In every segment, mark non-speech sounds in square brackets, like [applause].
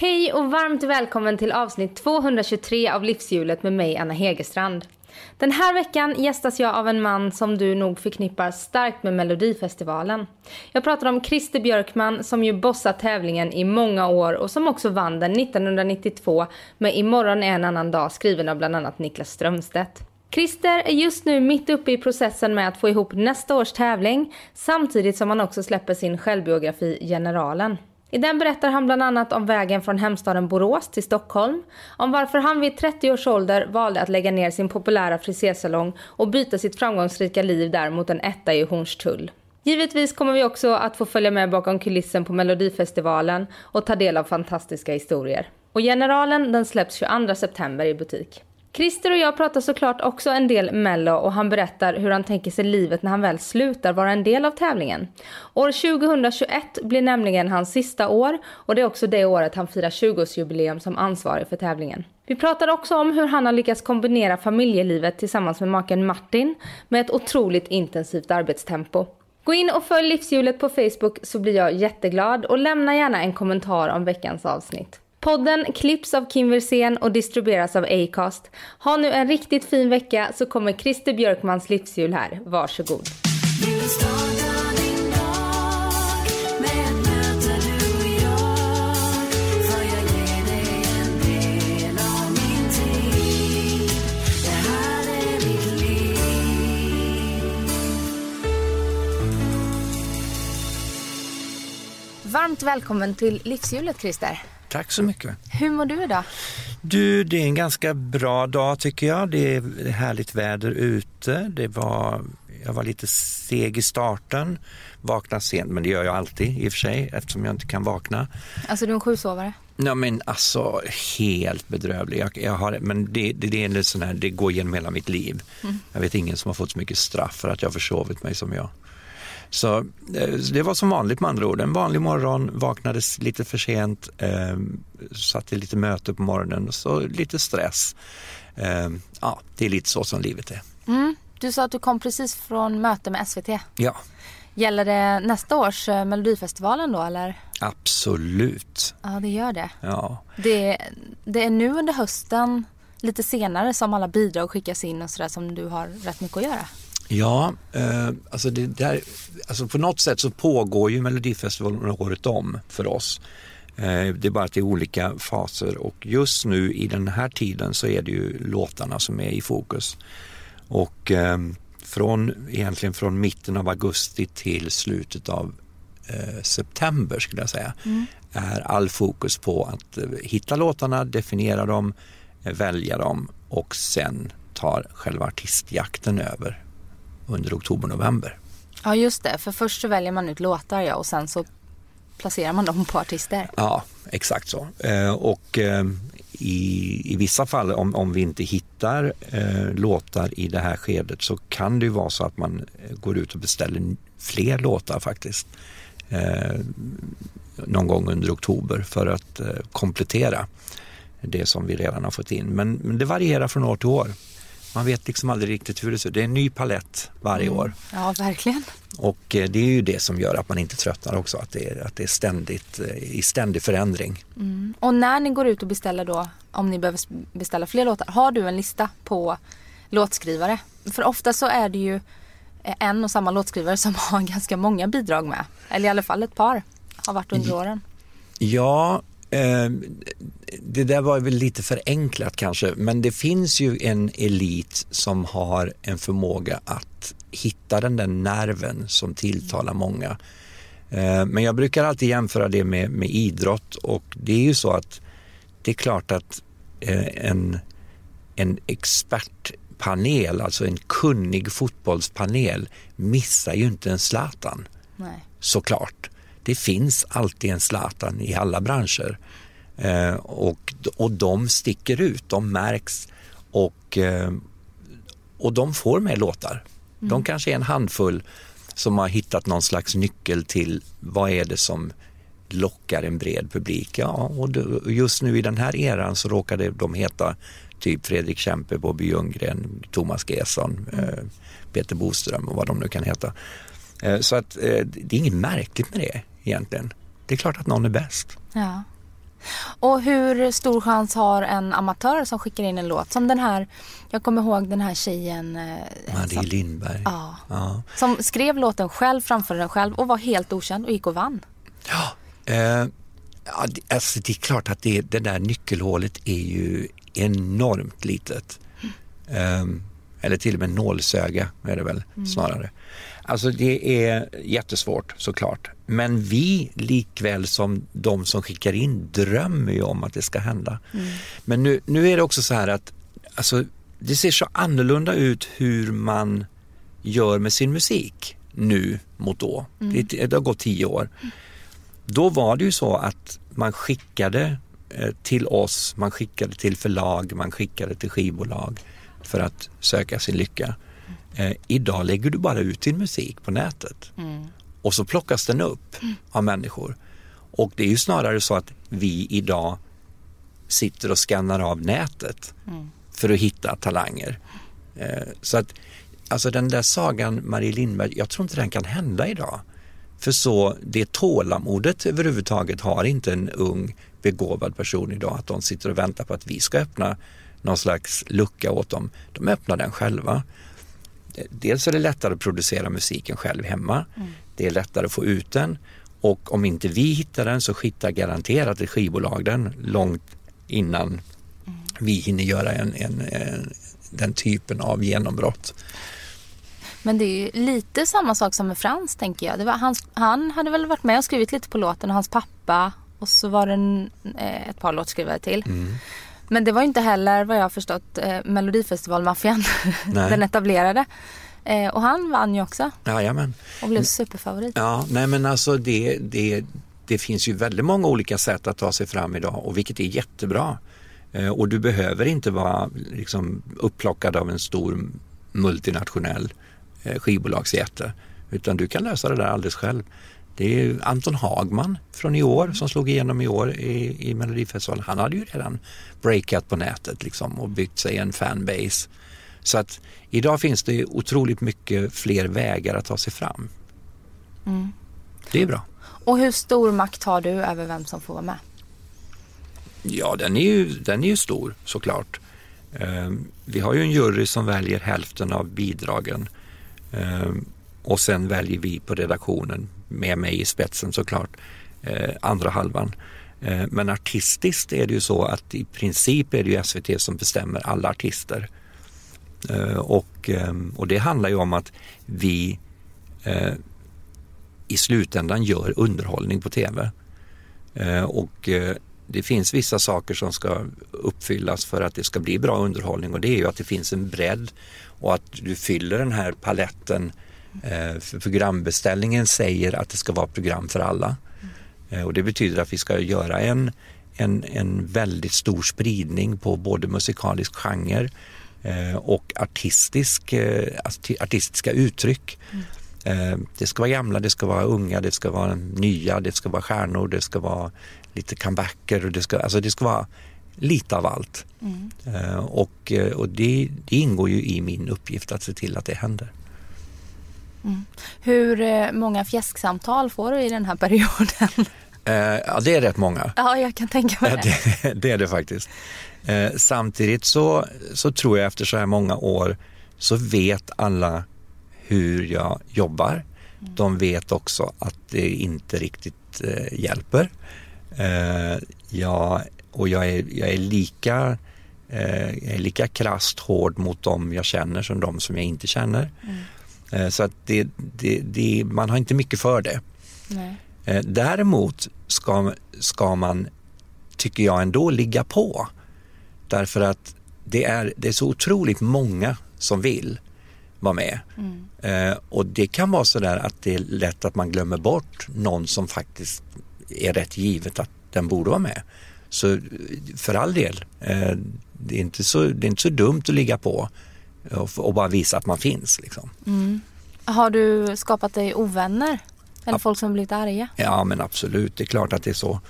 Hej och varmt välkommen till avsnitt 223 av Livshjulet med mig Anna Hegerstrand. Den här veckan gästas jag av en man som du nog förknippar starkt med Melodifestivalen. Jag pratar om Christer Björkman som ju bossat tävlingen i många år och som också vann den 1992 med Imorgon är en annan dag skriven av bland annat Niklas Strömstedt. Christer är just nu mitt uppe i processen med att få ihop nästa års tävling samtidigt som han också släpper sin självbiografi Generalen. I den berättar han bland annat om vägen från hemstaden Borås till Stockholm, om varför han vid 30 års ålder valde att lägga ner sin populära frisersalong och byta sitt framgångsrika liv där mot en etta i Hornstull. Givetvis kommer vi också att få följa med bakom kulissen på Melodifestivalen och ta del av fantastiska historier. Och Generalen den släpps 22 september i butik. Christer och jag pratar såklart också en del Mello och han berättar hur han tänker sig livet när han väl slutar vara en del av tävlingen. År 2021 blir nämligen hans sista år och det är också det året han firar 20-årsjubileum som ansvarig för tävlingen. Vi pratar också om hur han har lyckats kombinera familjelivet tillsammans med maken Martin med ett otroligt intensivt arbetstempo. Gå in och följ Livshjulet på Facebook så blir jag jätteglad och lämna gärna en kommentar om veckans avsnitt. Podden klipps av Kim Versén och distribueras av Acast. Ha nu en riktigt fin vecka så kommer Christer Björkmans livshjul här. Varsågod. Varmt välkommen till livshjulet Christer. Tack så mycket. Hur mår du idag? Du, det är en ganska bra dag tycker jag. Det är härligt väder ute. Det var, jag var lite seg i starten, vaknade sent, men det gör jag alltid i och för sig eftersom jag inte kan vakna. Alltså du är en sjusovare? Ja men alltså helt bedrövlig. Jag, jag har, men det, det, det, är en sån här, det går genom hela mitt liv. Mm. Jag vet ingen som har fått så mycket straff för att jag försovit mig som jag. Så eh, det var som vanligt med andra ord. En vanlig morgon, vaknades lite för sent, eh, satt i lite möte på morgonen, så lite stress. Eh, ja, det är lite så som livet är. Mm. Du sa att du kom precis från möte med SVT. Ja. Gäller det nästa års eh, Melodifestivalen då eller? Absolut. Ja, det gör det. Ja. Det, det är nu under hösten, lite senare, som alla bidrag skickas in och sådär som du har rätt mycket att göra. Ja, eh, alltså, det där, alltså på något sätt så pågår ju Melodifestivalen året om för oss. Eh, det är bara att det är olika faser och just nu i den här tiden så är det ju låtarna som är i fokus. Och eh, från, egentligen från mitten av augusti till slutet av eh, september skulle jag säga, mm. är all fokus på att eh, hitta låtarna, definiera dem, eh, välja dem och sen tar själva artistjakten över under oktober-november. Ja just det, för först så väljer man ut låtar ja, och sen så placerar man dem på artister. Ja, exakt så. Eh, och eh, i, i vissa fall om, om vi inte hittar eh, låtar i det här skedet så kan det ju vara så att man går ut och beställer fler låtar faktiskt. Någon gång under oktober för att komplettera det som vi redan har fått in. Men, men det varierar från år till år. Man vet liksom aldrig riktigt hur det ser ut. Det är en ny palett varje mm. år. Ja, verkligen. Och eh, det är ju det som gör att man inte tröttnar också, att det är, att det är ständigt, eh, i ständig förändring. Mm. Och när ni går ut och beställer då, om ni behöver beställa fler låtar, har du en lista på låtskrivare? För ofta så är det ju eh, en och samma låtskrivare som [laughs] har ganska många bidrag med. Eller i alla fall ett par har varit under åren. Ja, Eh, det där var väl lite förenklat kanske, men det finns ju en elit som har en förmåga att hitta den där nerven som tilltalar många. Eh, men jag brukar alltid jämföra det med, med idrott och det är ju så att det är klart att eh, en, en expertpanel, alltså en kunnig fotbollspanel missar ju inte en Zlatan. Nej. Såklart det finns alltid en Zlatan i alla branscher. Eh, och, och de sticker ut, de märks och, eh, och de får med låtar. Mm. De kanske är en handfull som har hittat någon slags nyckel till vad är det som lockar en bred publik. Ja, och just nu i den här eran så råkade de heta typ Fredrik Kempe, Bobby Ljunggren, Thomas Gesson, mm. eh, Peter Boström och vad de nu kan heta. Eh, så att eh, det är inget märkligt med det egentligen. Det är klart att någon är bäst. Ja. Och hur stor chans har en amatör som skickar in en låt som den här, jag kommer ihåg den här tjejen. Eh, Marie Lindberg. Ja, ja. Som skrev låten själv, framförde den själv och var helt okänd och gick och vann. Ja, eh, alltså det är klart att det, det där nyckelhålet är ju enormt litet. Mm. Eh, eller till och med nålsöga är det väl mm. snarare. Alltså det är jättesvårt såklart. Men vi likväl som de som skickar in drömmer ju om att det ska hända. Mm. Men nu, nu är det också så här att alltså, det ser så annorlunda ut hur man gör med sin musik nu mot då. Mm. Det, det, har gått tio år. Då var det ju så att man skickade eh, till oss, man skickade till förlag, man skickade till skivbolag för att söka sin lycka. Eh, idag lägger du bara ut din musik på nätet mm. och så plockas den upp mm. av människor. Och det är ju snarare så att vi idag sitter och skannar av nätet mm. för att hitta talanger. Eh, så att alltså den där sagan Marie Lindberg, jag tror inte den kan hända idag. För så det tålamodet överhuvudtaget har inte en ung begåvad person idag att de sitter och väntar på att vi ska öppna någon slags lucka åt dem. De öppnar den själva dels är det lättare att producera musiken själv hemma. Mm. Det är lättare att få ut den och om inte vi hittar den så skickar garanterat ett skivbolag den långt innan mm. vi hinner göra en, en, en, den typen av genombrott. Men det är ju lite samma sak som med Frans tänker jag. Var hans, han hade väl varit med och skrivit lite på låten och hans pappa och så var det en, eh, ett par låtskrivare till. Mm. Men det var inte heller vad jag har förstått eh, Melodifestivalmaffian, [laughs] den etablerade. Eh, och han vann ju också. Jajamän. Och blev superfavorit. Ja, nej men alltså det, det, det finns ju väldigt många olika sätt att ta sig fram idag och vilket är jättebra. Eh, och du behöver inte vara liksom, upplockad av en stor multinationell eh, skivbolagsjätte utan du kan lösa det där alldeles själv. Det är Anton Hagman från i år som slog igenom i år i, i Melodifestivalen. Han hade ju redan breakat på nätet liksom och byggt sig en fanbase. Så att idag finns det otroligt mycket fler vägar att ta sig fram. Mm. Det är bra. Och hur stor makt har du över vem som får vara med? Ja, den är ju, den är ju stor såklart. Eh, vi har ju en jury som väljer hälften av bidragen eh, och sen väljer vi på redaktionen med mig i spetsen såklart, eh, andra halvan. Eh, men artistiskt är det ju så att i princip är det ju SVT som bestämmer alla artister. Eh, och, eh, och det handlar ju om att vi eh, i slutändan gör underhållning på TV. Eh, och eh, det finns vissa saker som ska uppfyllas för att det ska bli bra underhållning och det är ju att det finns en bredd och att du fyller den här paletten Eh, för programbeställningen säger att det ska vara program för alla. Mm. Och det betyder att vi ska göra en, en, en väldigt stor spridning på både musikalisk genre eh, och artistisk, artistiska uttryck. Mm. Det ska vara gamla, det ska vara unga, det ska vara nya, det ska vara stjärnor, det ska vara lite comebacker och det ska, alltså det ska vara lite av allt. Mm. Och, och det, det, ingår ju i min uppgift att se till att det händer. Mm. Hur eh, många fjäsksamtal får du i den här [laughs] perioden? Eh, ja, det är rätt många. Ja, jag kan tänka mig det. det, [laughs] det är det faktiskt. Eh, samtidigt så, så tror jag efter så här många år så vet alla hur jag jobbar. De vet också att det inte riktigt hjälper. Jag, och jag är, jag är lika jag är lika krasst hård mot dem jag känner som de som jag inte känner. Mm. Eh, så att det, det, det, man har inte mycket för det. Nej. Eh, däremot ska, ska man, tycker jag ändå, ligga på. Därför att det är, det är så otroligt många som vill vara med. Mm. Eh, och det kan vara så där att det är lätt att man glömmer bort någon som faktiskt är rätt givet att den borde vara med. Så för all del, det, är inte så, det är inte så dumt att ligga på och, bara visa att man finns. Liksom. Mm. Har du skapat dig ovänner? Eller ja. folk som blivit arga? Ja men absolut, det är klart att det är så.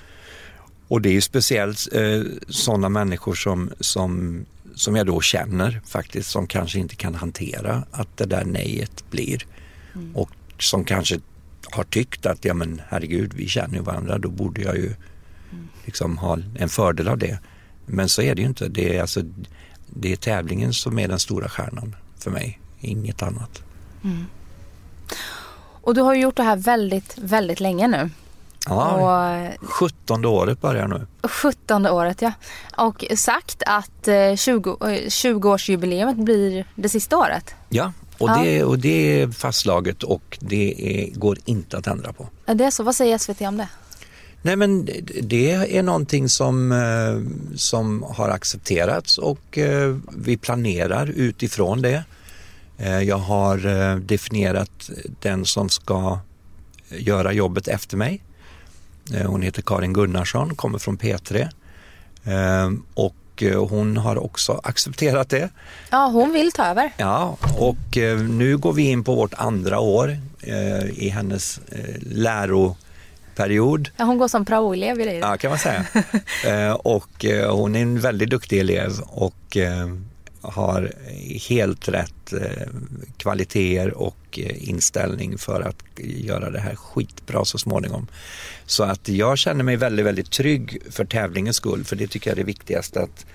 Och det är ju speciellt eh, sådana människor som, som, som jag då känner faktiskt som kanske inte kan hantera att det där nejet blir. Mm. Och som kanske har tyckt att ja men herregud vi känner ju varandra då borde jag ju liksom ha en fördel av det. Men så är det ju inte. Det är, alltså, det är tävlingen som är den stora stjärnan för mig, inget annat. Mm. Och du har gjort det här väldigt, väldigt länge nu. Ja, och, 17 året börjar nu. 17 året ja. Och sagt att 20, 20-årsjubileet blir det sista året. Ja, och, ja. Det, och det är fastslaget och det är, går inte att ändra på. Är det så? Vad säger SVT om det? Nej men det är någonting som, eh, som har accepterats och eh, vi planerar utifrån det. Eh, jag har definierat den som ska göra jobbet efter mig. Hon heter Karin Gunnarsson, kommer från P3 och hon har också accepterat det. Ja, hon vill ta över. Ja, och nu går vi in på vårt andra år i hennes läro period. Ja, hon går som praoelev i det. Ja, kan man säga. [laughs] eh, och eh, hon är en väldigt duktig elev och eh, har helt rätt kvaliteter och inställning för att göra det här skitbra så småningom. Så att jag känner mig väldigt, väldigt trygg för tävlingens skull, för det tycker jag är det viktigaste att,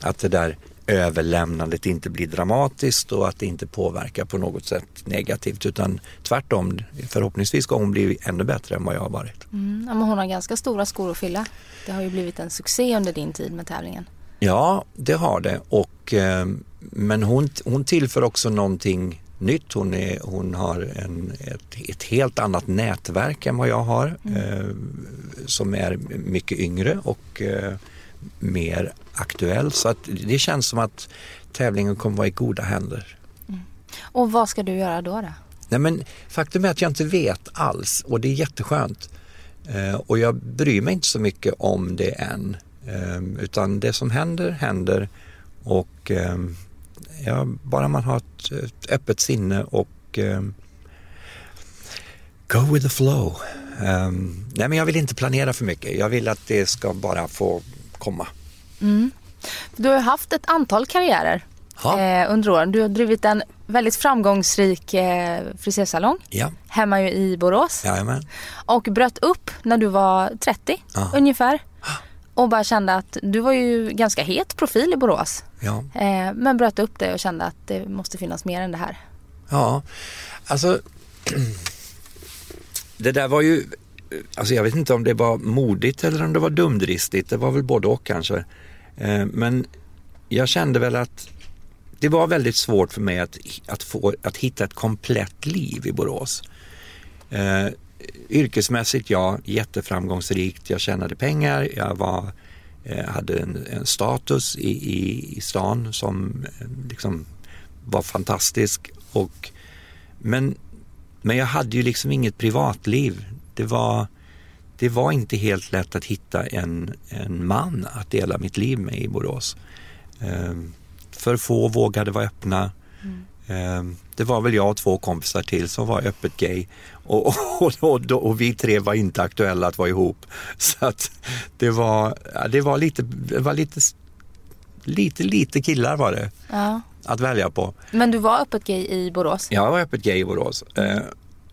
att det där överlämnandet inte blir dramatiskt och att det inte påverkar på något sätt negativt utan tvärtom förhoppningsvis ska hon bli ännu bättre än vad jag har varit. Mm, men hon har ganska stora skor att fylla. Det har ju blivit en succé under din tid med tävlingen. Ja, det har det och, eh, men hon, hon tillför också någonting nytt. Hon, är, hon har en, ett, ett, helt annat nätverk än vad jag har mm. eh, som är mycket yngre och eh, mer aktuell. Så att det känns som att tävlingen kommer vara i goda händer. Mm. Och vad ska du göra då? då? Nej, men faktum är att jag inte vet alls och det är jätteskönt. Eh, och jag bryr mig inte så mycket om det än. Eh, utan det som händer, händer. Och eh, ja, bara man har ett, ett öppet sinne och eh, go with the flow. Um, nej men jag vill inte planera för mycket. Jag vill att det ska bara få komma. Mm. Du har haft ett antal karriärer eh, under åren. Du har drivit en väldigt framgångsrik eh, frisörsalong ja. hemma i Borås. Jajamän. Och bröt upp när du var 30 Aha. ungefär. Och bara kände att du var ju ganska het profil i Borås. Ja. Eh, men bröt upp det och kände att det måste finnas mer än det här. Ja, alltså [clears throat] det där var ju alltså jag vet inte om det var modigt eller om det var dumdristigt. Det var väl både och kanske. Eh, men jag kände väl att det var väldigt svårt för mig att, att, få, att hitta ett komplett liv i Borås. Eh, yrkesmässigt, ja, jätteframgångsrikt. Jag tjänade pengar, jag var, eh, hade en, en status i, i, i, stan som eh, liksom var fantastisk. Och, men, men jag hade ju liksom inget privatliv det var, det var inte helt lätt att hitta en, en man att dela mitt liv med i Borås. Um, för få vågade vara öppna. Mm. Det var väl jag och två kompisar till som var öppet gay och, och, och, och, vi tre var inte aktuella att vara ihop. [laughs] Så att det var, det var lite, det var lite, lite, lite killar var det. Ja. Att välja på. Men du var öppet gay i Borås? Jag var öppet gay i Borås.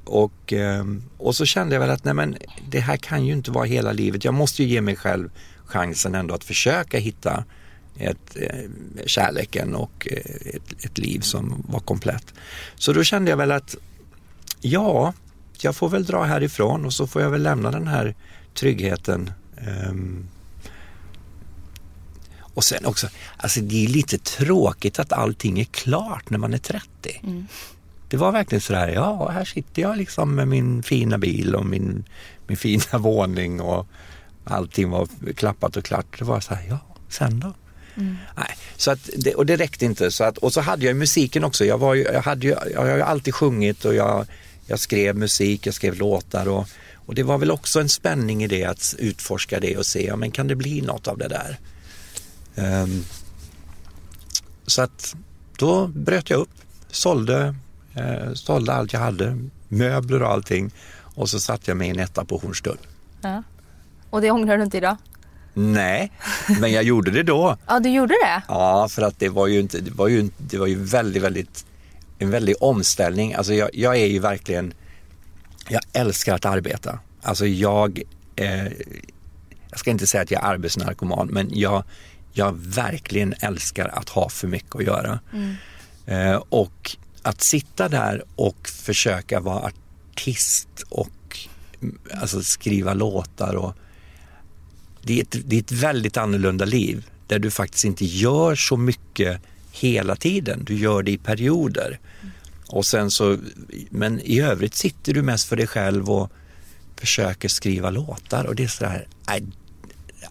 Och, ehm, och så kände jag väl att nej men, det här kan ju inte vara hela livet. Jag måste ju ge mig själv chansen ändå att försöka hitta ett, eh, kärleken och eh, ett, ett liv som var komplett. Så då kände jag väl att ja, jag får väl dra härifrån och så får jag väl lämna den här tryggheten. Um, och sen också, alltså det är lite tråkigt att allting är klart när man är 30. Mm det var verkligen sådär, ja här sitter jag liksom med min fina bil och min, min fina [laughs] våning och allting var klappat och klart. Det var så här, ja, sen då? Mm. Nej, så att det, och det räckte inte. Så att, och så hade jag musiken också. Jag, var ju, jag, hade ju, jag har ju alltid sjungit och jag, jag skrev musik, jag skrev låtar och, och det var väl också en spänning i det att utforska det och se, ja, men kan det bli något av det där? Um, så att då bröt jag upp, sålde Eh, sålde allt jag hade, möbler och allting. Och så satte jag mig i en etta på Hornstull. Ja. Och det ångrar du inte idag? Nej, men jag gjorde det då. [laughs] ja, du gjorde det? Ja, för att det var ju, inte, det var ju, det var ju väldigt, väldigt, en väldig omställning. Alltså jag, jag är ju verkligen, jag älskar att arbeta. Alltså jag, eh, jag ska inte säga att jag är arbetsnarkoman, men jag, jag verkligen älskar att ha för mycket att göra. Mm. Eh, och att sitta där och försöka vara artist och alltså skriva låtar och det är, ett, det är ett väldigt annorlunda liv där du faktiskt inte gör så mycket hela tiden. Du gör det i perioder. Och sen så, men i övrigt sitter du mest för dig själv och försöker skriva låtar och det är sådär, nej,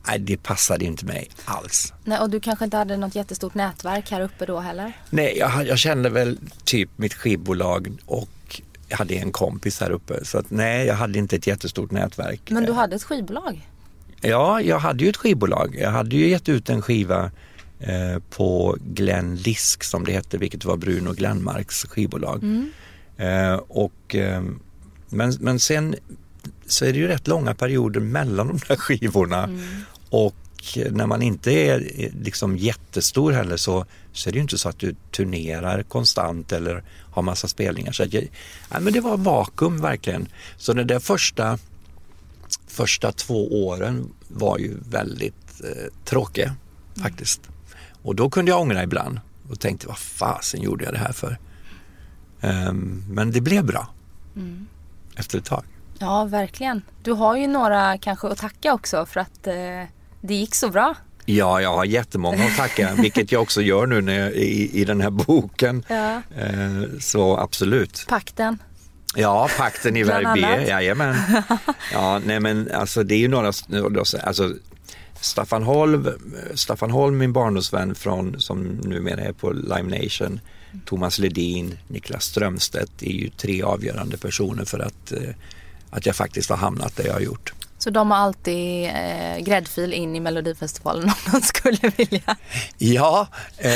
nej det passade inte mig alls. Nej, och du kanske inte hade något jättestort nätverk här uppe då heller? Nej, jag, jag kände väl typ mitt skivbolag och jag hade en kompis här uppe. Så att, nej, jag hade inte ett jättestort nätverk. Men du hade ett skivbolag? Ja, jag hade ju ett skivbolag. Jag hade ju gett ut en skiva eh, på Glenn Lisk som det hette, vilket var Bruno Glenmarks skivbolag. Mm. Eh, och, eh, men, men sen så är det ju rätt långa perioder mellan de där skivorna. Mm. Och när man inte är liksom jättestor heller så, så är det ju inte så att du turnerar konstant eller har massa spelningar. Så jag, ja, men det var vakuum verkligen. Så den där första, första två åren var ju väldigt eh, tråkiga mm. faktiskt. Och då kunde jag ångra ibland och tänkte vad fasen gjorde jag det här för? Um, men det blev bra mm. efter ett tag. Ja, verkligen. Du har ju några kanske att tacka också för att eh, det gick så bra. Ja, jag har jättemånga att tacka, [laughs] vilket jag också gör nu när jag, i, i den här boken. Ja. Eh, så absolut. Pakten. Ja, pakten i Verbier, jajamän. [laughs] Ja, nej men alltså det är ju några, alltså Staffan Holm, Staffan Holm min barndomsvän från, som numera är på Lime Nation, Thomas Ledin, Niklas Strömstedt är ju tre avgörande personer för att, eh, att jag faktiskt har hamnat där jag har gjort. Så de har alltid eh, gräddfil in i Melodifestivalen om de skulle vilja? Ja, eh,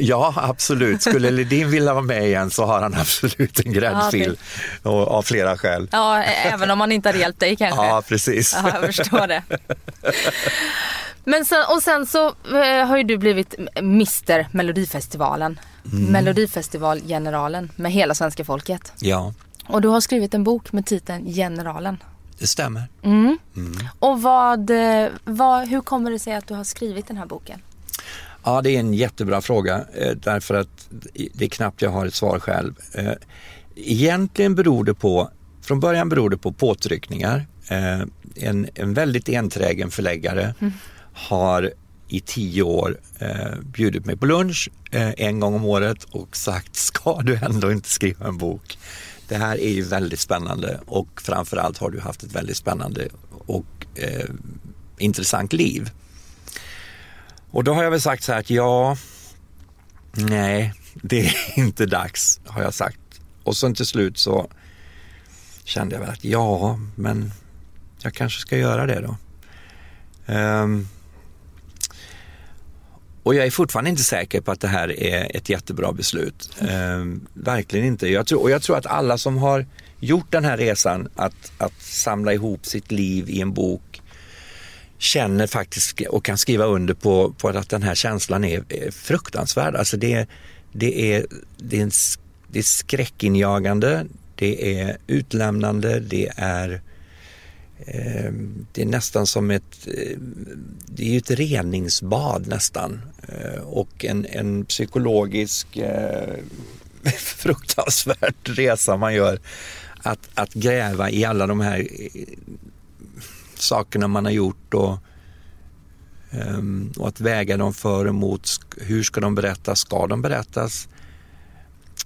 ja absolut. Skulle Ledin vilja vara med igen så har han absolut en gräddfil ja, det... av flera skäl. Ja, även om han inte har hjälpt dig [laughs] kanske? Ja, precis. Ja, jag förstår det. Men sen, och sen så eh, har ju du blivit Mr Melodifestivalen. Mm. Melodifestivalgeneralen med hela svenska folket. Ja. Och du har skrivit en bok med titeln Generalen. Det stämmer. Mm. Mm. Och vad, eh, vad, hur kommer det sig att du har skrivit den här boken? Ja, det är en jättebra fråga eh, därför att det är knappt jag har ett svar själv. Eh, egentligen beror det på, från början beror det på påtryckningar. En, en väldigt enträgen förläggare mm. har i tio år bjudit mig på lunch en gång om året och sagt ska du ändå inte skriva en bok? Det här är ju väldigt spännande och framförallt har du haft ett väldigt spännande och eh, intressant liv. Och då har jag väl sagt så här att ja, nej, [laughs] det är inte dags har jag sagt. Och sen till slut så kände jag väl att ja, men jag kanske ska göra det då. Um, och jag är fortfarande inte säker på att det här är ett jättebra beslut. Mm. verkligen inte. Jag tror, och jag tror att alla som har gjort den här resan att, att samla ihop sitt liv i en bok känner faktiskt och kan skriva under på, på att den här känslan är, är fruktansvärd. Alltså det, det, är, det, är en, det är skräckinjagande, det är utlämnande, det är Ehm, det är nästan som ett, eh, det är ett reningsbad nästan eh, och en, en psykologisk eh, [laughs] fruktansvärd resa man gör. Att, att gräva i alla de här sakerna man har gjort och, ehm, och att väga dem för och emot. Hur ska de berättas? Ska de berättas?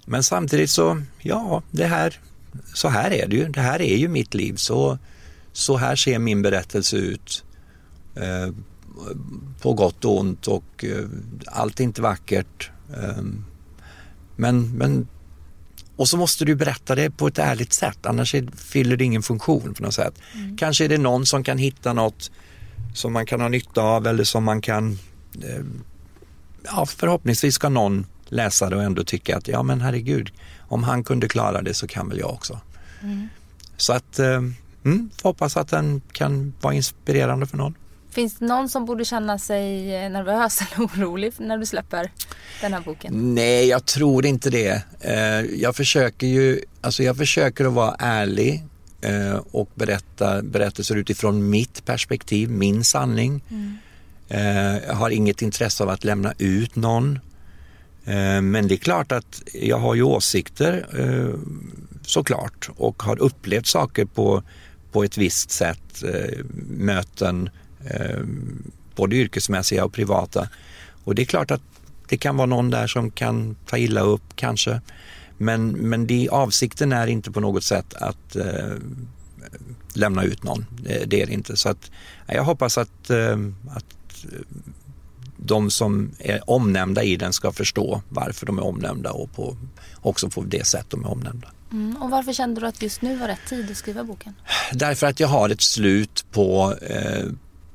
Men samtidigt så, ja, det här, så här är det ju. Det här är ju mitt liv. Så så här ser min berättelse ut. Eh, på gott och ont och eh, allt är inte vackert. Eh, men, men, och så måste du berätta det på ett ärligt sätt annars är, fyller det ingen funktion på något sätt. Mm. Kanske är det någon som kan hitta något som man kan ha nytta av eller som man kan eh, ja, förhoppningsvis ska någon läsa det och ändå tycka att ja men herregud, om han kunde klara det så kan väl jag också. Mm. Så att eh, mm, hoppas att den kan vara inspirerande för någon. Finns det någon som borde känna sig nervös [laughs] eller orolig när du släpper den här boken? Nej, jag tror inte det. Eh, jag försöker ju, alltså jag försöker att vara ärlig eh, och berätta berättelser utifrån mitt perspektiv, min sanning. Mm. Eh, jag har inget intresse av att lämna ut någon. Eh, men det är klart att jag har ju åsikter eh, såklart och har upplevt saker på, på ett visst sätt, eh, möten, eh, både yrkesmässiga och privata. Och det är klart att det kan vara någon där som kan ta illa upp kanske. Men, men det, avsikten är inte på något sätt att eh, lämna ut någon. Det, det, är det inte. Så att, jag hoppas att, eh, att eh, de som är omnämnda i den ska förstå varför de är omnämnda och på, också på det sätt de är omnämnda. Mm, och varför kände du att just nu var rätt tid att skriva boken? Därför att jag har ett slut på, eh,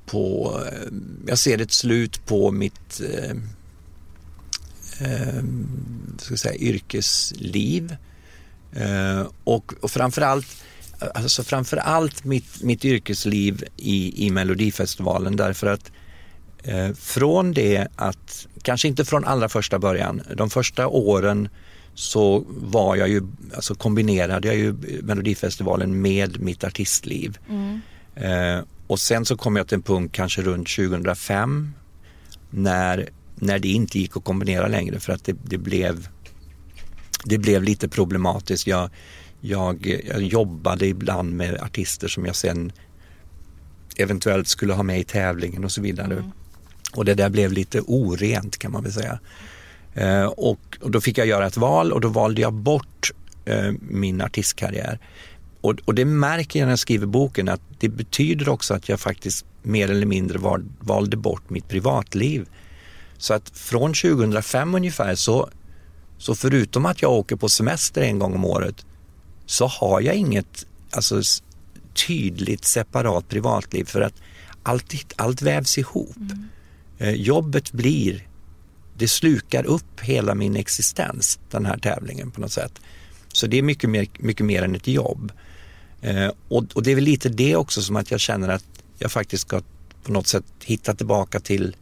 på eh, jag ser ett slut på mitt eh, eh, ska säga, yrkesliv eh, och, och framförallt Alltså framförallt mitt, mitt yrkesliv i, i Melodifestivalen därför att Eh, från det att, kanske inte från allra första början, de första åren så var jag ju, alltså kombinerade jag ju Melodifestivalen med mitt artistliv. Mm. Eh, och sen så kom jag till en punkt kanske runt 2005 när, när det inte gick att kombinera längre för att det, det blev, det blev lite problematiskt. Jag, jag, jag jobbade ibland med artister som jag sen eventuellt skulle ha med i tävlingen och så vidare. Mm. Och det där blev lite orent kan man väl säga. Eh, och, och, då fick jag göra ett val och då valde jag bort eh, min artistkarriär. Och, och, det märker jag när jag skriver boken att det betyder också att jag faktiskt mer eller mindre var, valde bort mitt privatliv. Så att från 2005 ungefär så, så förutom att jag åker på semester en gång om året så har jag inget alltså, tydligt separat privatliv för att allt, allt vävs ihop. Mm. Eh, jobbet blir, det slukar upp hela min existens, den här tävlingen på något sätt. Så det är mycket mer, mycket mer än ett jobb. Eh, och, och, det är väl lite det också som att jag känner att jag faktiskt ska på något sätt hitta tillbaka till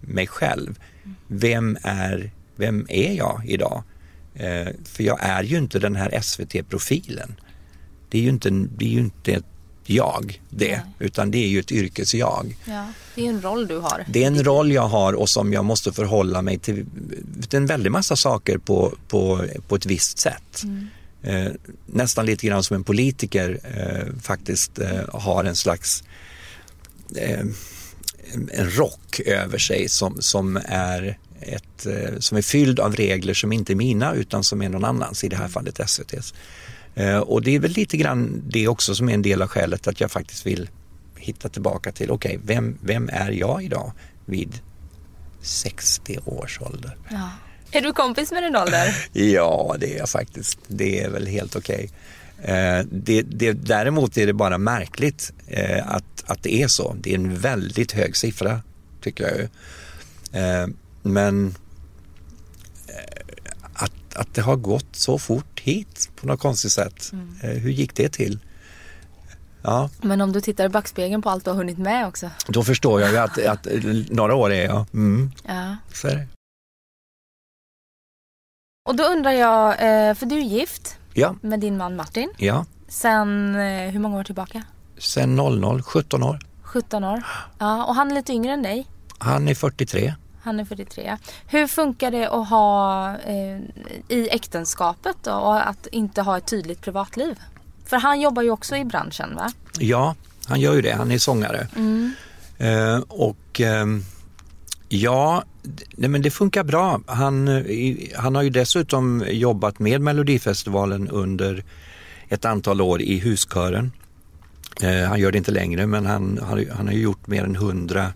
mig själv. Vem är, vem är jag idag? Eh, för jag är ju inte den här SVT-profilen. Det är ju inte, det är ju inte ett jag det, Nej. utan det är ju ett yrkesjag. Ja, det är en roll du har. Det är en roll jag har och som jag måste förhålla mig till en väldig massa saker på, på, på ett visst sätt. Mm. Eh, nästan lite grann som en politiker eh, faktiskt eh, har en slags eh, en rock över sig som, som är ett, eh, som är fylld av regler som inte är mina utan som är någon annans, i det här mm. fallet SVTs. Eh, och det är väl lite grann det också som är en del av skälet att jag faktiskt vill hitta tillbaka till, okej, okay, vem, vem är jag idag vid 60 års ålder? Ja. Är du kompis med din ålder? [laughs] ja, det är jag faktiskt. Det är väl helt okej. Okay. Eh, det, det, däremot är det bara märkligt eh, att, att det är så. Det är en väldigt hög siffra, tycker jag. Eh, men att det har gått så fort hit på något konstigt sätt. Mm. Eh, hur gick det till? Ja. Men om du tittar i backspegeln på allt du har hunnit med också? Då förstår jag ju att, att några år är jag. Mm. Ja. Så är det. Och då undrar jag, eh, för du är gift ja. med din man Martin. Ja. Sen eh, hur många år tillbaka? Sen 00, 17 år. 17 år. Ja, och han är lite yngre än dig? Han är 43. Han är 43. Hur funkar det att ha eh, i äktenskapet då, och att inte ha ett tydligt privatliv? För han jobbar ju också i branschen va? Ja, han gör ju det. Han är sångare. Mm. Eh, och eh, ja, nej, men det funkar bra. Han, han har ju dessutom jobbat med Melodifestivalen under ett antal år i huskören. Eh, han gör det inte längre men han, han, han har gjort mer än hundra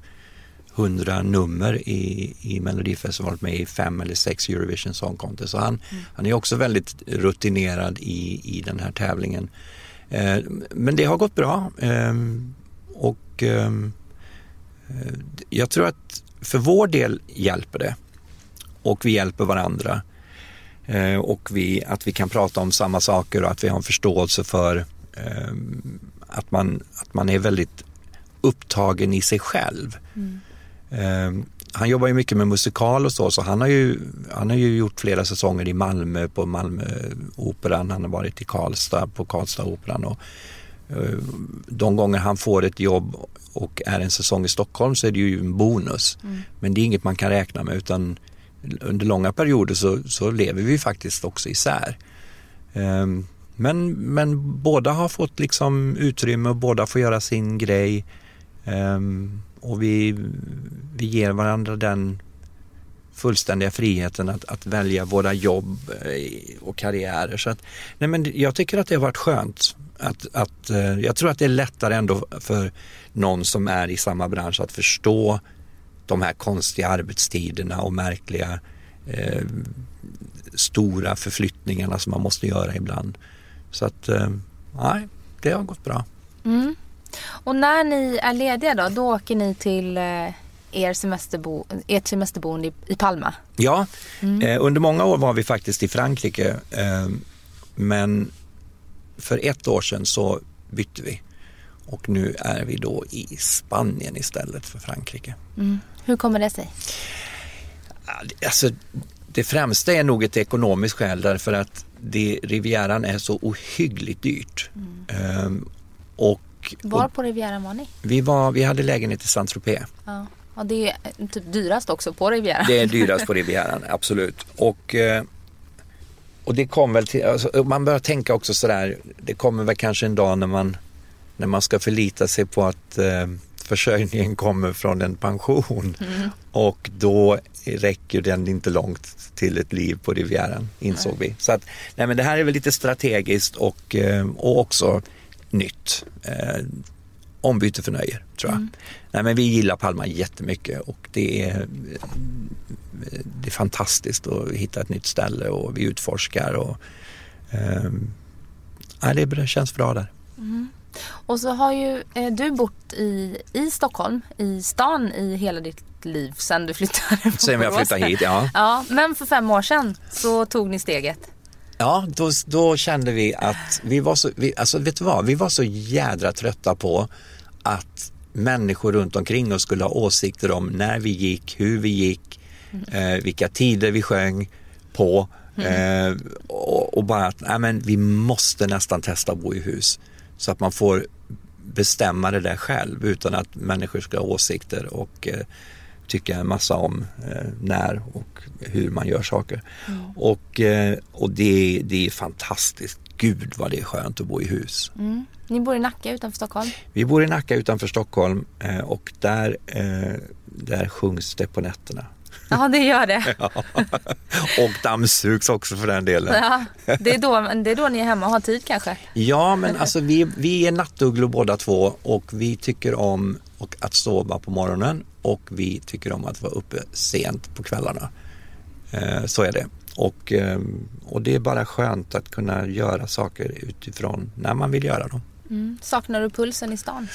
100 nummer i, i Melodifestivalen med i fem eller sex Eurovision Song Contest. Så han, mm. han är också väldigt rutinerad i, i den här tävlingen. Eh, men det har gått bra eh, och eh, jag tror att för vår del hjälper det och vi hjälper varandra eh, och vi, att vi kan prata om samma saker och att vi har en förståelse för ehm, att, man, att man är väldigt upptagen i sig själv. Mm. Ehm, han jobbar ju mycket med musikal och så, så han har ju, han har ju gjort flera säsonger i Malmö på Malmöoperan. Han har varit i Karlstad på Karlstad operan och Eh, de gånger han får ett jobb och är en säsong i Stockholm så är det ju en bonus. Mm. Men det är inget man kan räkna med utan under långa perioder så, så lever vi faktiskt också isär. Um, men, men båda har fått liksom utrymme och båda får göra sin grej. Och vi, vi ger varandra den fullständiga friheten att, att välja våra jobb eh, och karriärer. Så att, nej men jag tycker att det har varit skönt. Att, att, eh, jag tror att det är lättare ändå för någon som är i samma bransch att förstå de här konstiga arbetstiderna och märkliga eh, stora förflyttningarna som man måste göra ibland. Så att, eh, det har gått bra. Mm. Och när ni är lediga då, då åker ni till eh, er semesterbo, ert semesterboende i, Palma? Ja, mm. eh, under många år var vi faktiskt i Frankrike. Eh, men för ett år sedan så bytte vi och nu är vi då i Spanien istället för Frankrike. Mm. Hur kommer det sig? Alltså, det främsta är nog ett ekonomiskt skäl därför att det, Rivieran är så ohyggligt dyrt. Mm. Um, och, var på Rivieran var ni? Vi, var, vi hade lägenhet i Saint-Tropez. Ja. ja, det är typ dyrast också på Rivieran. Det är dyrast på [laughs] Rivieran, absolut. Och, eh, och det kom väl till, alltså, man börjar tänka också sådär, det kommer väl kanske en dag när man, när man ska förlita sig på att eh, försörjningen kommer från en pension mm. och då räcker den inte långt till ett liv på Rivieran insåg nej. vi. Så att, nej men det här är väl lite strategiskt och, eh, och också nytt. Eh, ombyte för nöje tror jag. Mm. Nej men vi gillar Palma jättemycket och det är, det är fantastiskt att hitta ett nytt ställe och vi utforskar och eh, nej, det känns bra där. Mm. Och så har ju eh, du bott i, i Stockholm, i stan i hela ditt liv sen du flyttade Sen jag flyttade hit, ja. ja. Men för fem år sedan så tog ni steget. Ja, då, då kände vi att vi var så, vi, alltså vet du vad, vi var så jädra trötta på att människor runt omkring oss skulle ha åsikter om när vi gick, hur vi gick, mm. eh, vilka tider vi sjöng på. Mm. Eh, och, och, bara att nej, men vi måste nästan testa att bo i hus. Så att man får bestämma det där själv utan att människor ska ha åsikter och eh, tycka en massa om eh, när och hur man gör saker. Mm. Och, eh, och det, det är fantastiskt. Gud vad det är skönt att bo i hus. Mm. Ni bor i Nacka utanför Stockholm? Vi bor i Nacka utanför Stockholm eh, och där, eh, där sjungs det på nätterna. Ja, det gör det. [laughs] ja. Och dammsugs också för den delen. Ja, det, är då, det är då ni är hemma och har tid kanske? Ja, men alltså vi, vi är nattugglor båda två och vi tycker om att sova på morgonen och vi tycker om att vara uppe sent på kvällarna. Eh, så är det. Och, eh, och det är bara skönt att kunna göra saker utifrån när man vill göra dem. Mm. Saknar du pulsen i stan?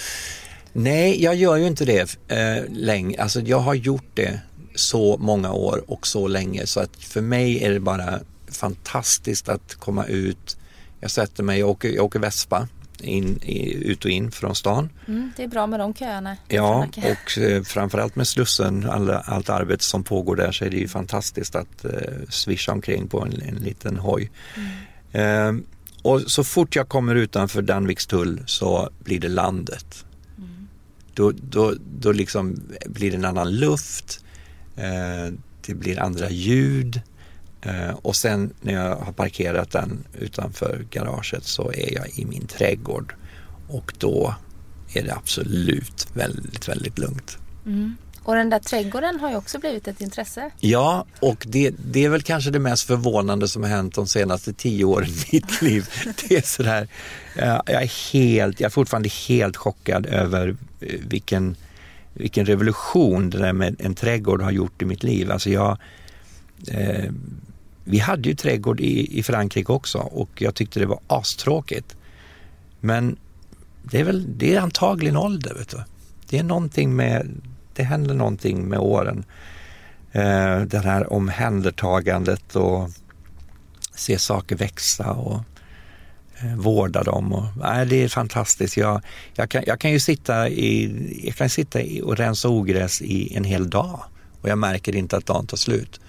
Nej, jag gör ju inte det eh, länge. Alltså jag har gjort det så många år och så länge så att för mig är det bara fantastiskt att komma ut. Jag sätter mig, jag åker, jag åker Vespa in, ut och in från stan. Mm, det är bra med de köerna. Ja, och eh, framförallt med Slussen, all, allt arbete som pågår där så är det ju fantastiskt att eh, svischa omkring på en, en liten hoj. Mm. Eh, och så fort jag kommer utanför Danviks tull så blir det landet. Mm. Då, då, då liksom blir det en annan luft, eh, det blir andra ljud. Eh, och sen när jag har parkerat den utanför garaget så är jag i min trädgård och då är det absolut väldigt, väldigt lugnt. Mm. Och den där trädgården har ju också blivit ett intresse. Ja, och det, det, är väl kanske det mest förvånande som har hänt de senaste tio åren i mitt [laughs] liv. Det är sådär, jag är helt, jag är fortfarande helt chockad över eh, vilken, vilken revolution det där med en trädgård har gjort i mitt liv. Alltså jag, eh, vi hade ju trädgård i, i Frankrike också och jag tyckte det var astråkigt. Men det är väl, det är antagligen ålder. Vet du. Det är någonting med, det händer någonting med åren. Eh, det här omhändertagandet och se saker växa och eh, vårda dem. Och, nej, det är fantastiskt. Jag, jag, kan, jag kan ju sitta, i, jag kan sitta och rensa ogräs i en hel dag och jag märker inte att dagen tar slut.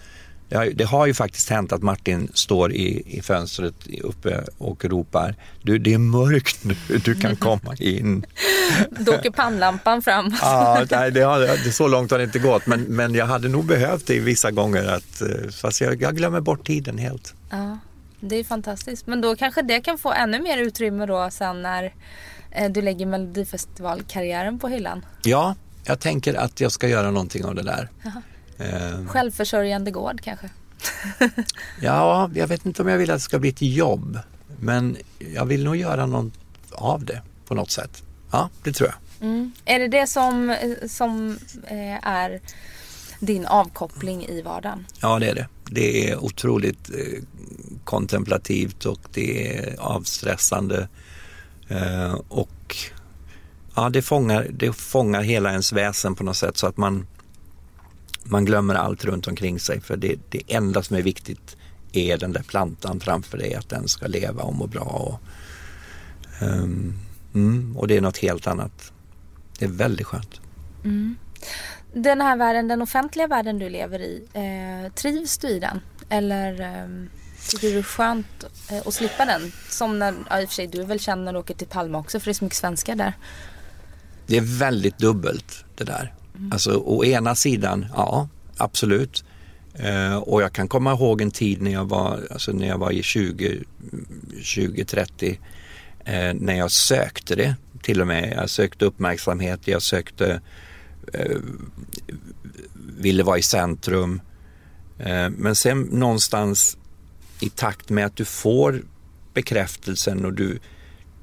Det har, det har ju faktiskt hänt att Martin står i, i fönstret uppe och ropar du det är mörkt nu, du kan komma in. [laughs] Då åker pannlampan fram. [laughs] ja, nej, det har, det, så långt har det inte gått men, men jag hade nog behövt det vissa gånger att, eh, fast jag, jag glömmer bort tiden helt. Ja, det är fantastiskt. Men då kanske det kan få ännu mer utrymme då sen när eh, du lägger Melodifestivalkarriären på hyllan. Ja, jag tänker att jag ska göra någonting av det där. Eh. Självförsörjande gård kanske? [laughs] ja, jag vet inte om jag vill att det ska bli ett jobb. Men jag vill nog göra något av det på något sätt. Ja, det tror jag. Mm. Är det det som, som eh, är din avkoppling i vardagen? Ja, det är det. Det är otroligt eh, kontemplativt och det är avstressande. Eh, och ja, det fångar, det fångar hela ens väsen på något sätt så att man, man glömmer allt runt omkring sig. För det, det enda som är viktigt är den där plantan framför dig, att den ska leva och må bra. Och, um, mm, och det är något helt annat. Det är väldigt skönt. Mm. Den här världen, den offentliga världen du lever i, eh, trivs du i den? Eller eh, tycker du det är skönt eh, att slippa den? Som när, ja, i och för sig du väl känd när du åker till Palma också för det är så mycket svenskar där. Det är väldigt dubbelt det där. Mm. Alltså å ena sidan, ja absolut. Eh, och jag kan komma ihåg en tid när jag var, alltså när jag var i 20, 20-30 eh, när jag sökte det till och med. Jag sökte uppmärksamhet, jag sökte eh, ville vara i centrum. Eh, men sen någonstans i takt med att du får bekräftelsen och du,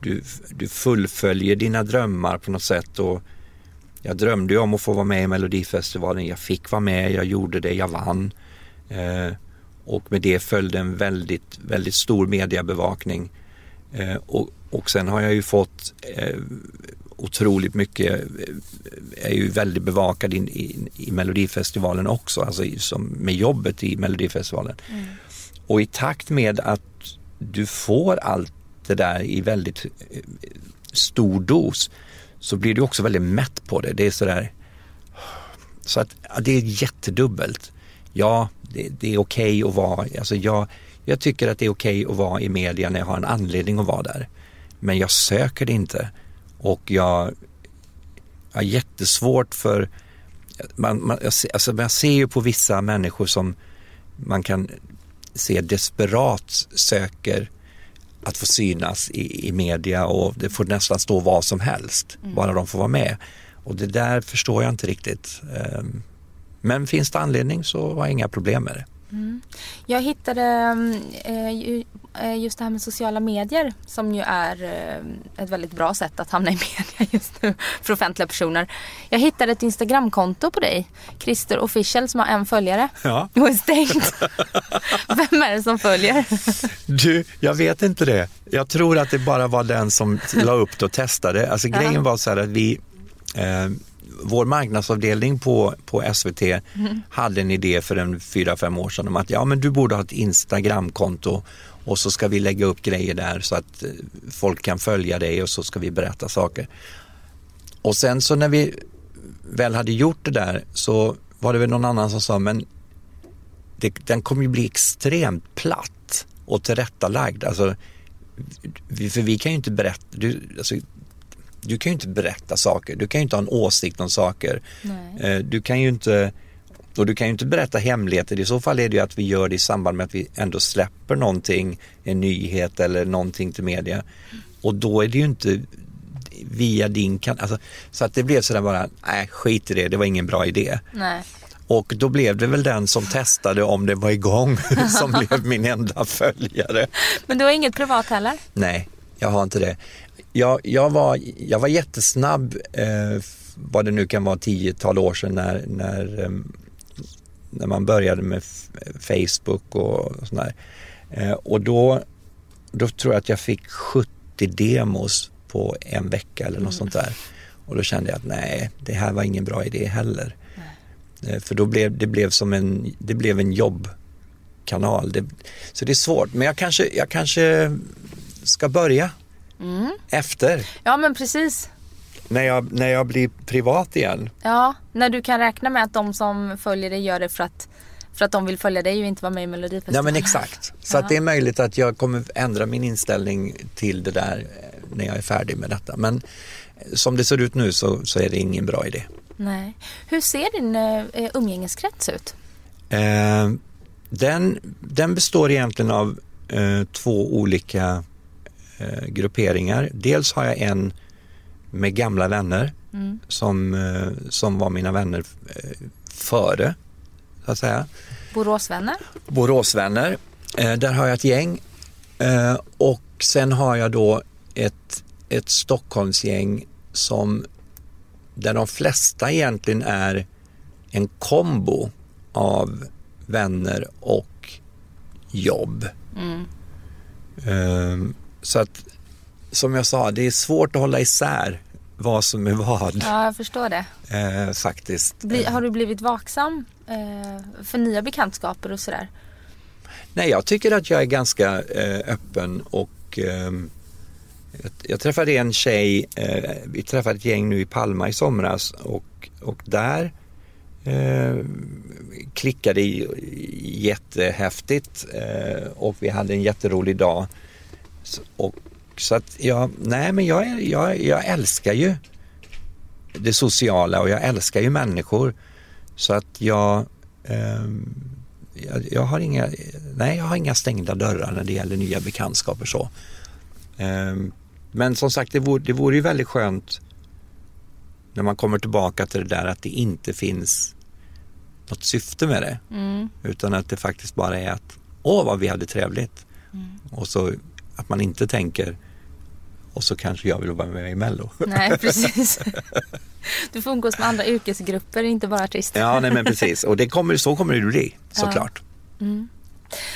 du, du fullföljer dina drömmar på något sätt. Och jag drömde ju om att få vara med i Melodifestivalen. Jag fick vara med, jag gjorde det, jag vann. Eh, och med det följde en väldigt, väldigt stor mediebevakning. Eh, och, och sen har jag ju fått eh, otroligt mycket, eh, är ju väldigt bevakad in, i, i Melodifestivalen också, alltså som med jobbet i Melodifestivalen. Mm. Och i takt med att du får allt det där i väldigt eh, stor dos så blir du också väldigt mätt på det. Det är sådär, så att ja, det är jättedubbelt. Ja, det, det är okej okay att vara, alltså jag, jag tycker att det är okej okay att vara i media när jag har en anledning att vara där. Men jag söker det inte och jag har jättesvårt för, man, man, alltså man ser ju på vissa människor som man kan se desperat söker att få synas i, i media och det får nästan stå vad som helst, mm. bara de får vara med. Och det där förstår jag inte riktigt. Ehm, men finns det anledning så har jag inga problem med det. Mm. Jag hittade eh, eh, just det här med sociala medier som ju är eh, ett väldigt bra sätt att hamna i [laughs] media just nu för offentliga personer. Jag hittade ett Instagramkonto på dig, Christer Official som har en följare ja. [laughs] och är stängt. Vem är det som följer? Du, jag vet inte det. Jag tror att det bara var den som la upp det och testade. Alltså grejen var så här att vi eh, vår marknadsavdelning på, på SVT mm. hade en idé för en fyra, fem år sedan om att ja, men du borde ha ett Instagramkonto och så ska vi lägga upp grejer där så att eh, folk kan följa dig och så ska vi berätta saker. Och sen så när vi väl hade gjort det där så var det väl någon annan som sa men det, den kommer ju bli extremt platt och tillrättalagd. Alltså, för vi kan ju inte berätta, du, alltså, du kan ju inte berätta saker, du kan ju inte ha en åsikt om saker. Nej. Eh, du kan ju inte och du kan ju inte berätta hemligheter. I så fall är det ju att vi gör det i samband med att vi ändå släpper någonting, en nyhet eller någonting till media. Och då är det ju inte via din kanal. Alltså, så att det blev sådär bara, nej skit i det, det var ingen bra idé. Nej. Och då blev det väl den som testade om det var igång [laughs] som blev min enda följare. Men du har inget privat heller? Nej, jag har inte det jag, jag, var, jag var jättesnabb, eh, vad det nu kan vara, tiotal år sedan när, när, eh, när man började med Facebook och sådär. Eh, och då, då tror jag att jag fick 70 demos på en vecka eller något mm. sånt där. Och då kände jag att nej, det här var ingen bra idé heller. Eh, för då blev det blev som en, det blev en jobbkanal. Det, så det är svårt, men jag kanske, jag kanske ska börja Mm. Efter. Ja men precis. När jag, när jag blir privat igen. Ja, när du kan räkna med att de som följer dig gör det för att, För att de vill följa dig och inte vara med i Melodifestivalen. Ja men exakt. Så att det är möjligt att jag kommer ändra min inställning till det där eh, när jag är färdig med detta. Men eh, som det ser ut nu så, så är det ingen bra idé. Nej. Hur ser din uh, umgängeskrets ut? Eh, den, den består egentligen av eh, två olika eh, grupperingar. Dels har jag en med gamla vänner mm. som, eh, som var mina vänner eh, före, så att säga. Boråsvänner? Boråsvänner. Eh, där har jag ett gäng och sen har jag då ett, ett Stockholmsgäng som där de flesta egentligen är en kombo av vänner och jobb. Mm. Um, så att som jag sa, det är svårt att hålla isär vad som är vad. Ja, jag förstår det. Eh, faktiskt. Bli, har du blivit vaksam eh, för nya bekantskaper och sådär? Nej, jag tycker att jag är ganska eh, öppen och ehm, jag, jag, träffade en tjej, eh, vi träffade ett gäng nu i Palma i somras och, och där eh, klickade jättehäftigt eh, och vi hade en jätterolig dag. Och, så att jag, nej men jag, jag, jag älskar ju det sociala och jag älskar ju människor. Så att jag, eh, jag, jag, har inga, nej jag har inga stängda dörrar när det gäller nya bekantskaper så. Eh, men som sagt det vore, det vore ju väldigt skönt när man kommer tillbaka till det där att det inte finns något syfte med det. Mm. Utan att det faktiskt bara är att åh vad vi hade trevligt. Mm. Och så att man inte tänker och så kanske jag vill vara med i Mello. Nej, [laughs] precis. Du får umgås med andra yrkesgrupper, inte bara artister. Ja, nej men precis. Och det kommer, så kommer det bli såklart. Ja. Mm.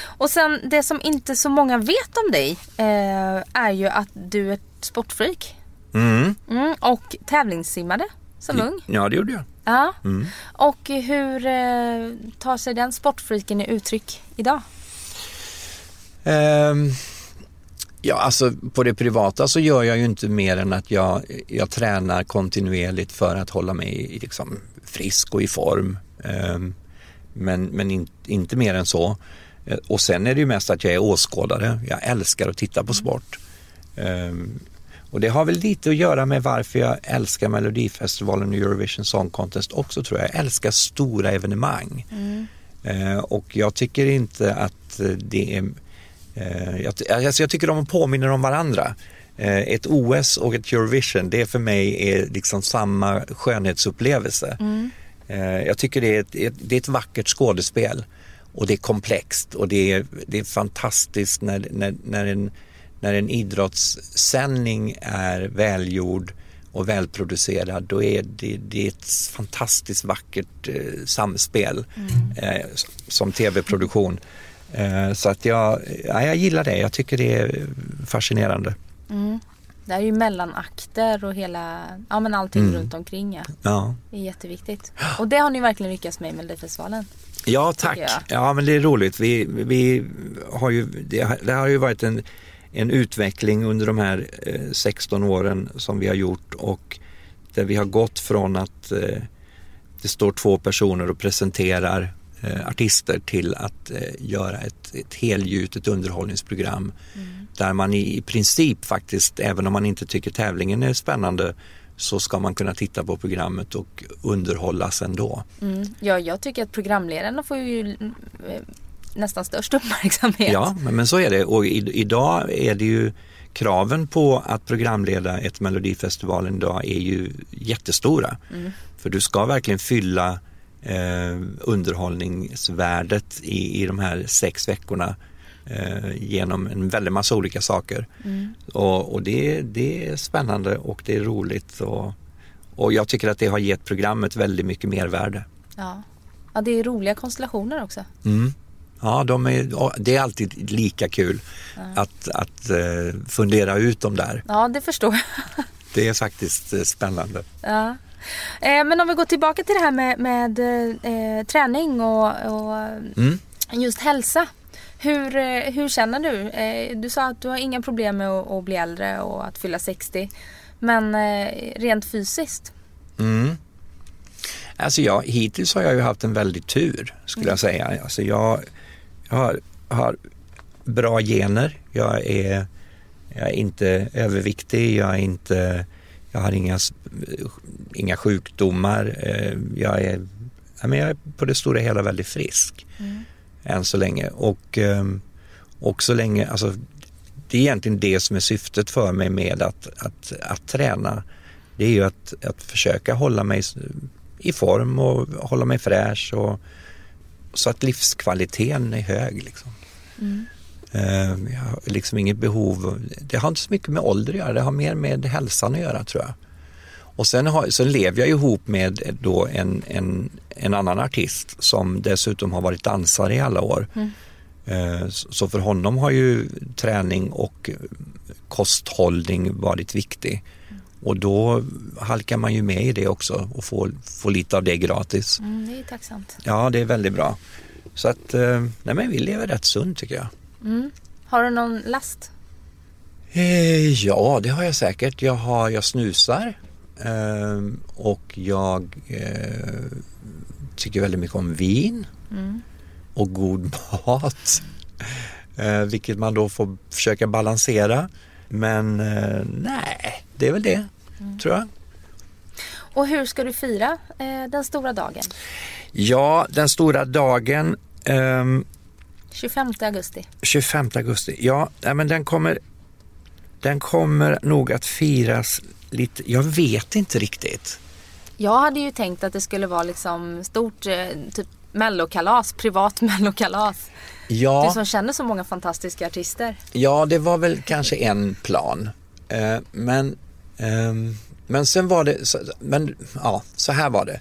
Och sen det som inte så många vet om dig eh, är ju att du är ett sportfreak. Mm. Mm, och tävlingssimmade som ung. Ja, det gjorde jag. Ja. Mm. Och hur eh, tar sig den sportfreaken i uttryck idag? Um, ja, alltså på det privata så gör jag ju inte mer än att jag, jag tränar kontinuerligt för att hålla mig liksom, frisk och i form. Um, men men in, inte mer än så. Eh, och sen är det ju mest att jag är åskådare. Jag älskar att titta på sport. Um, och det har väl lite att göra med varför jag älskar Melodifestivalen och Eurovision Song Contest också tror jag. Jag älskar stora evenemang. Mm. Eh, och jag tycker inte att det är... Eh, jag, alltså jag tycker de påminner om varandra. Eh, ett OS och ett Eurovision, det för mig är liksom samma skönhetsupplevelse. Mm. Eh, jag tycker det är, ett, det är ett vackert skådespel och det är komplext och det är, det är fantastiskt när, när, när en när en idrottssändning är välgjord och välproducerad då är det, det är ett fantastiskt vackert eh, samspel mm. eh, som tv-produktion. Eh, så att jag, ja, jag gillar det, jag tycker det är fascinerande. Mm. Det är ju mellanakter och hela, ja men allting mm. runt omkring ja. ja. Det är jätteviktigt. Och det har ni verkligen lyckats med i Melodifestivalen. Ja tack, ja men det är roligt. Vi, vi har ju, det, det har ju varit en en utveckling under de här 16 eh, åren som vi har gjort och där vi har gått från att eh, det står två personer och presenterar eh, artister till att göra ett, ett helgjutet underhållningsprogram mm. där man i, i princip faktiskt, även om man inte tycker tävlingen är spännande, så ska man kunna titta på programmet och underhållas ändå. Mm. Ja, jag tycker att programledarna får ju nästan störst [laughs] uppmärksamhet. Ja, men, men så är det och i, idag är det ju kraven på att programleda ett Melodifestivalen idag är ju jättestora. Mm. För du ska verkligen fylla eh, underhållningsvärdet i, i de här sex veckorna eh, genom en väldig massa olika saker. Mm. Och, och det, det är spännande och det är roligt och, och jag tycker att det har gett programmet väldigt mycket mervärde. Ja, ja det är roliga konstellationer också. Mm. Ja, de är, det är alltid lika kul ja. att, att uh, fundera ut dem där. Ja, det förstår jag. det är faktiskt uh, spännande. Ja. Eh, men om vi går tillbaka till det här med, med eh, träning och, och mm. just hälsa. Hur, eh, hur känner du? Eh, du sa att du har inga problem med att, att bli äldre och att fylla 60. Men rent fysiskt? Mm. Alltså jag, hittills har jag ju haft en väldig tur skulle jag säga. Alltså jag, jag har, har bra gener, jag är, jag är inte överviktig, jag, är inte, jag har inga, inga sjukdomar. Eh, jag är, jag är på det stora hela väldigt frisk mm. än så länge. Och, ehm, och så länge, alltså, det är egentligen det som är syftet för mig med att, att, att träna. Det är ju att, att försöka hålla mig i form och hålla mig fräsch och så att livskvaliteten är hög. Liksom. Mm. Jag har liksom inget behov, det har inte så mycket med ålder att göra, det har mer med hälsan att göra tror jag. Och sen, har, sen lever jag ihop med då en, en, en annan artist som dessutom har varit dansare i alla år. Mm. Uh, så för honom har ju träning och kosthållning varit viktig. Och då halkar man ju med i det också och får, får lite av det gratis. Mm, det är tacksamt. Ja, det är väldigt bra. Så att, eh, nej men vi lever rätt sunt tycker jag. Mm. Har du någon last? Eh, ja, det har jag säkert. Jag, har, jag snusar eh, och jag eh, tycker väldigt mycket om vin mm. och god [laughs] mat. Eh, vilket man då får försöka balansera. Men eh, nej, det är väl det, mm. tror jag. Och hur ska du fira eh, den stora dagen? Ja, den stora dagen... Ehm, 25 augusti. 25 augusti, ja, men den kommer, den kommer nog att firas lite, jag vet inte riktigt. Jag hade ju tänkt att det skulle vara liksom stort eh, typ mellokalas, privat [laughs] mellokalas. Ja. Du som känner så många fantastiska artister. Ja, det var väl kanske en plan. Eh, men, eh, men sen var det, men ja, så här var det.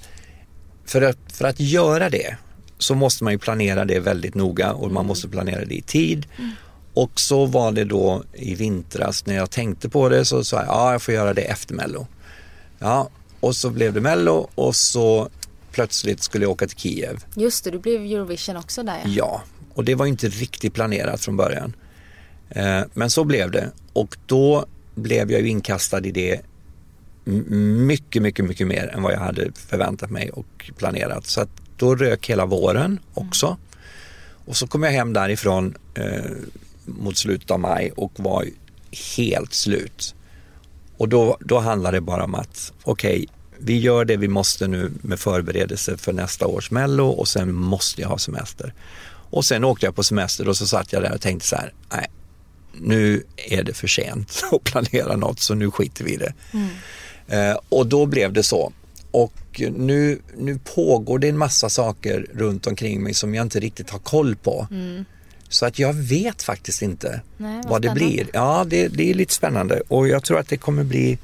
För att, för att göra det så måste man ju planera det väldigt noga och man mm. måste planera det i tid. Mm. Och så var det då i vintras när jag tänkte på det så sa jag, ja jag får göra det efter Mello. Ja, och så blev det Mello och så plötsligt skulle jag åka till Kiev. Just det, du blev Eurovision också där ja. Ja, och det var inte riktigt planerat från början. Eh, men så blev det och då blev jag ju inkastad i det mycket, mycket, mycket mer än vad jag hade förväntat mig och planerat. Så att då rök hela våren också. Mm. Och så kom jag hem därifrån eh, mot slutet av maj och var helt slut. Och då, då handlade det bara om att okej, okay, vi gör det vi måste nu med förberedelse för nästa års mello och sen måste jag ha semester. Och sen åkte jag på semester och så satt jag där och tänkte så här, nej, nu är det för sent [laughs] att planera något så nu skiter vi i det. Mm. Eh, och då blev det så. Och nu, nu pågår det en massa saker runt omkring mig som jag inte riktigt har koll på. Mm. Så att jag vet faktiskt inte Nej, vad, vad det blir. Ja, det, det, är lite spännande och jag tror att det kommer bli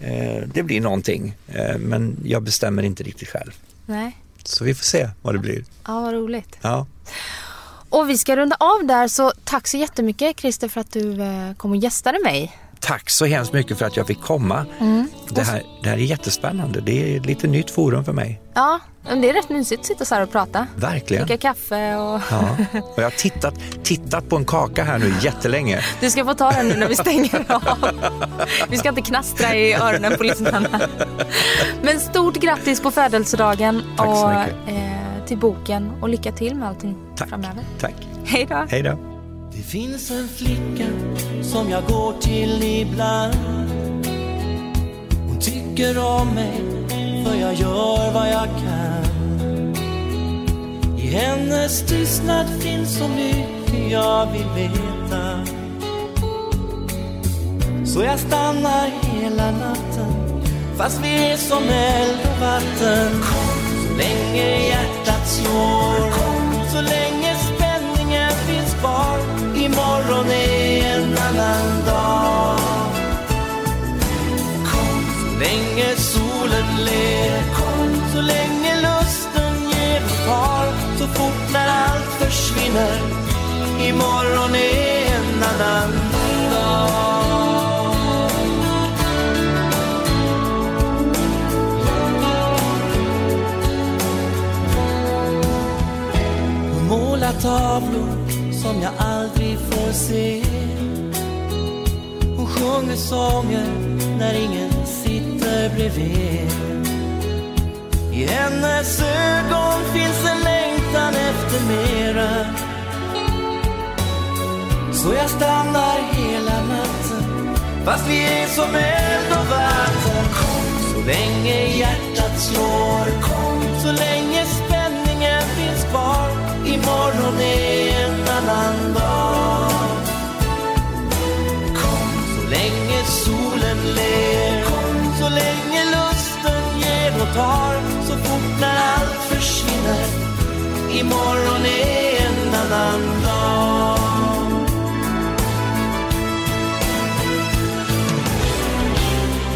eh, det blir någonting. Eh, men jag bestämmer inte riktigt själv. Nej. Så vi får se vad det blir. Ja, vad roligt. Ja. Och vi ska runda av där så tack så jättemycket Christer för att du eh, kom och gästade mig. Tack så hemskt mycket för att jag fick komma. Mm. Det, här, det här är jättespännande. Det är ett lite nytt forum för mig. Ja, det är rätt mysigt att sitta så här och prata. Verkligen. Dricka kaffe och... Ja. och jag har tittat, tittat på en kaka här nu jättelänge. Du ska få ta den nu när vi stänger av. Vi ska inte knastra i öronen på lyssnarna. Men stort grattis på födelsedagen. Och, eh, till boken och lycka till med allting Tack. framöver. Tack. Hej då. Hej då. Det finns en flicka som jag går till ibland. Hon tycker om mig för jag gör vad jag kan. I hennes tystnad finns så mycket jag vill veta. Så jag stannar hela natten fast vi är som eld och vatten Kom, så länge hjärtat slår Kom, så länge morgon är en annan dag. Kom, så länge solen ler Kom, så länge lusten ger och tar Så fort när allt försvinner. Imorgon är en annan dag. Hon tavlor jag aldrig får se. Hon sjunger sånger när ingen sitter bredvid. I hennes ögon finns en längtan efter mera. Så jag stannar hela natten Fast vi är som eld och vatten. Kom så länge hjärtat slår Kom så länge Imorgon är en annan dag.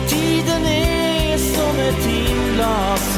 Tiden är som ett timglas